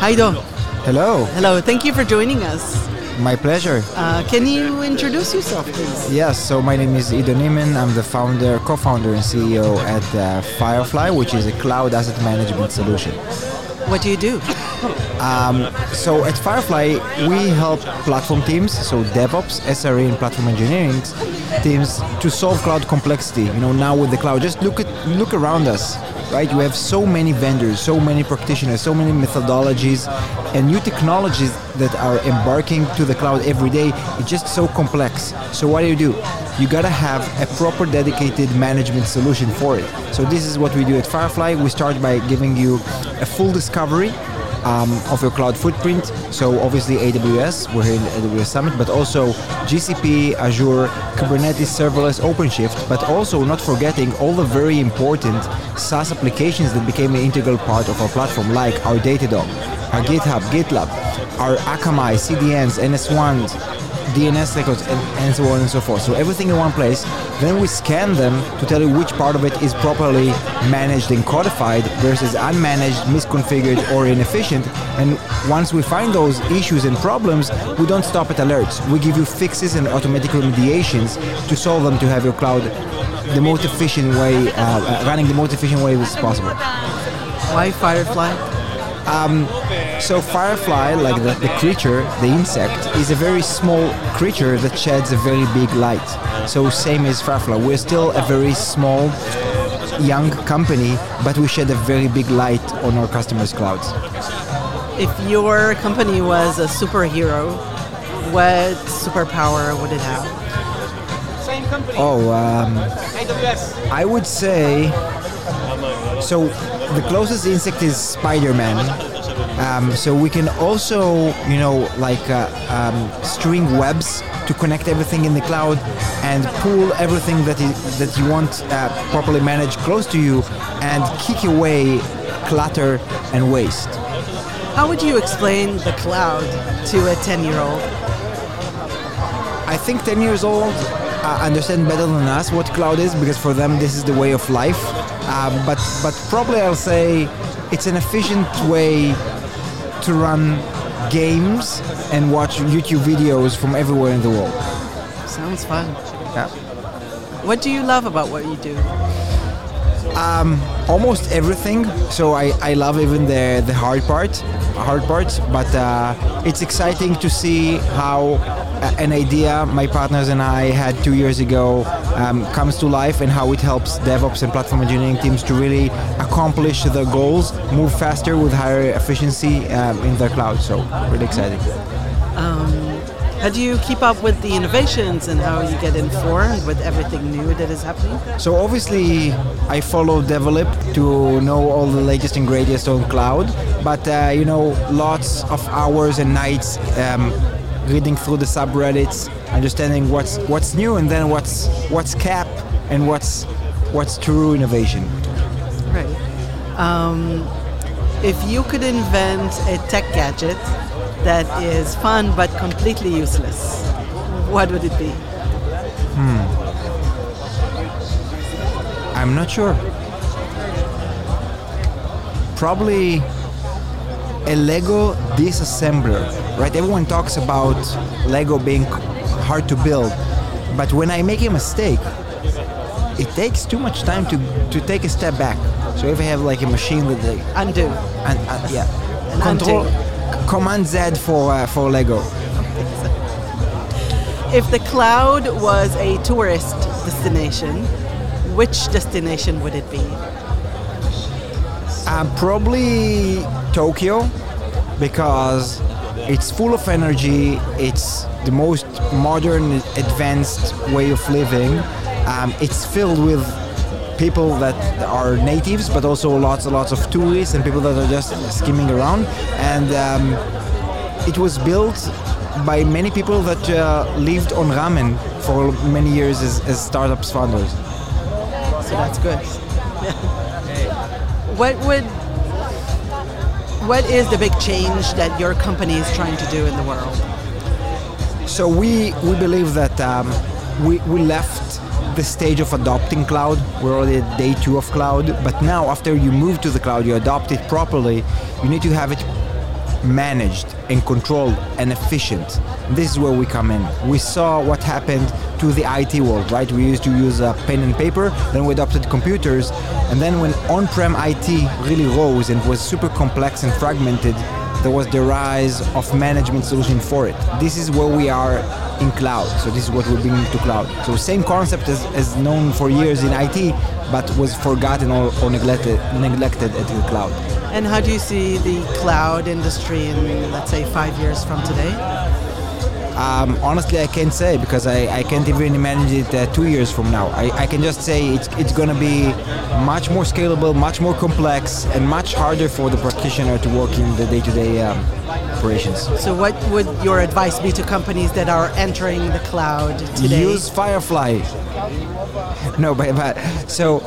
Haido. Hello. Hello. Thank you for joining us. My pleasure. Uh, can you introduce yourself, please? Yes. So my name is Ido Neeman. I'm the founder, co-founder, and CEO at uh, Firefly, which is a cloud asset management solution. What do you do? Um, so at Firefly, we help platform teams, so DevOps, SRE, and platform engineering teams to solve cloud complexity. You know, now with the cloud, just look at look around us, right? You have so many vendors, so many practitioners, so many methodologies, and new technologies that are embarking to the cloud every day. It's just so complex. So what do you do? You gotta have a proper dedicated management solution for it. So this is what we do at Firefly. We start by giving you a full discovery um, of your cloud footprint. So obviously AWS, we're here in AWS Summit, but also GCP, Azure, Kubernetes, serverless, OpenShift, but also not forgetting all the very important SaaS applications that became an integral part of our platform, like our Datadog, our GitHub, GitLab, our Akamai, CDNs, NS1s, DNS records, and, and, so on and so forth. So everything in one place. Then we scan them to tell you which part of it is properly managed and codified versus unmanaged, misconfigured, or inefficient. And once we find those issues and problems, we don't stop at alerts. We give you fixes and automatic remediations to solve them to have your cloud the most efficient way, uh, running the most efficient way as possible. Why Firefly? Um, so firefly, like the, the creature, the insect, is a very small creature that sheds a very big light. So same as firefly, we're still a very small, young company, but we shed a very big light on our customers' clouds. If your company was a superhero, what superpower would it have? Oh, um, I would say. So the closest insect is Spider-Man. Um, so we can also, you know, like uh, um, string webs to connect everything in the cloud and pull everything that is, that you want uh, properly managed close to you and kick away clutter and waste. How would you explain the cloud to a 10-year-old? I think 10 years old uh, understand better than us what cloud is because for them this is the way of life. Uh, but but probably I'll say it's an efficient way to run games and watch YouTube videos from everywhere in the world. Sounds fun. Yeah. What do you love about what you do? Um, almost everything. So I, I love even the the hard part, hard parts. But uh, it's exciting to see how an idea my partners and I had two years ago um, comes to life and how it helps DevOps and platform engineering teams to really accomplish their goals, move faster with higher efficiency um, in their cloud. So really exciting. Um, how do you keep up with the innovations and how you get informed with everything new that is happening? So obviously, I follow Develeap to know all the latest and greatest on cloud. But uh, you know, lots of hours and nights um, reading through the subreddits, understanding what's what's new and then what's what's cap and what's what's true innovation. Right. Um, if you could invent a tech gadget that is fun but completely useless, what would it be? Hmm. I'm not sure. Probably a Lego disassembler, right? Everyone talks about Lego being hard to build, but when I make a mistake, it takes too much time to, to take a step back. So if I have like a machine that they undo, and uh, yeah, and control, undo. Command Z for uh, for Lego. If the cloud was a tourist destination, which destination would it be? Um, probably Tokyo because it's full of energy. It's the most modern, advanced way of living. Um, it's filled with people that are natives, but also lots and lots of tourists and people that are just skimming around. And um, it was built by many people that uh, lived on ramen for many years as, as startups founders. So that's good. what would what is the big change that your company is trying to do in the world? So we we believe that um, we we left the stage of adopting cloud. We're already at day two of cloud, but now after you move to the cloud, you adopt it properly. You need to have it managed and controlled and efficient. This is where we come in. We saw what happened to the IT world, right? We used to use uh, pen and paper, then we adopted computers, and then when on-prem IT really rose and was super complex and fragmented, there was the rise of management solution for it. This is where we are in cloud. So this is what we're bringing to cloud. So same concept as, as known for years in IT, but was forgotten or, or neglected, neglected at the cloud. And how do you see the cloud industry in, let's say, five years from today? Um, honestly, I can't say because I, I can't even imagine it uh, two years from now. I, I can just say it's, it's going to be much more scalable, much more complex, and much harder for the practitioner to work in the day to day operations. So, what would your advice be to companies that are entering the cloud today? Use Firefly. no, but, but so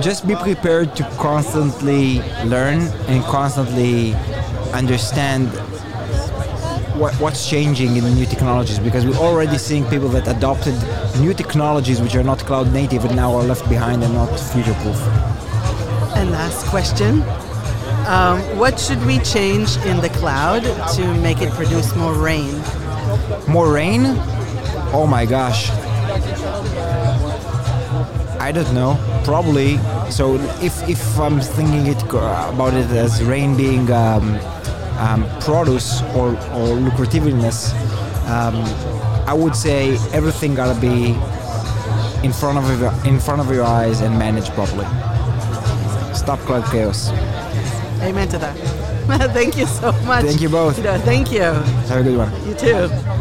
just be prepared to constantly learn and constantly understand what, what's changing in the new technologies because we're already seeing people that adopted new technologies which are not cloud native and now are left behind and not future proof. And last question. Um, what should we change in the cloud to make it produce more rain? More rain? Oh my gosh. I don't know. Probably. So if, if I'm thinking it about it as rain being um, um, produce or, or lucrativeness, um, I would say everything gotta be in front of your, in front of your eyes and managed properly. Stop cloud chaos. Amen to that. thank you so much. Thank you both. thank you. Have a good one. You too.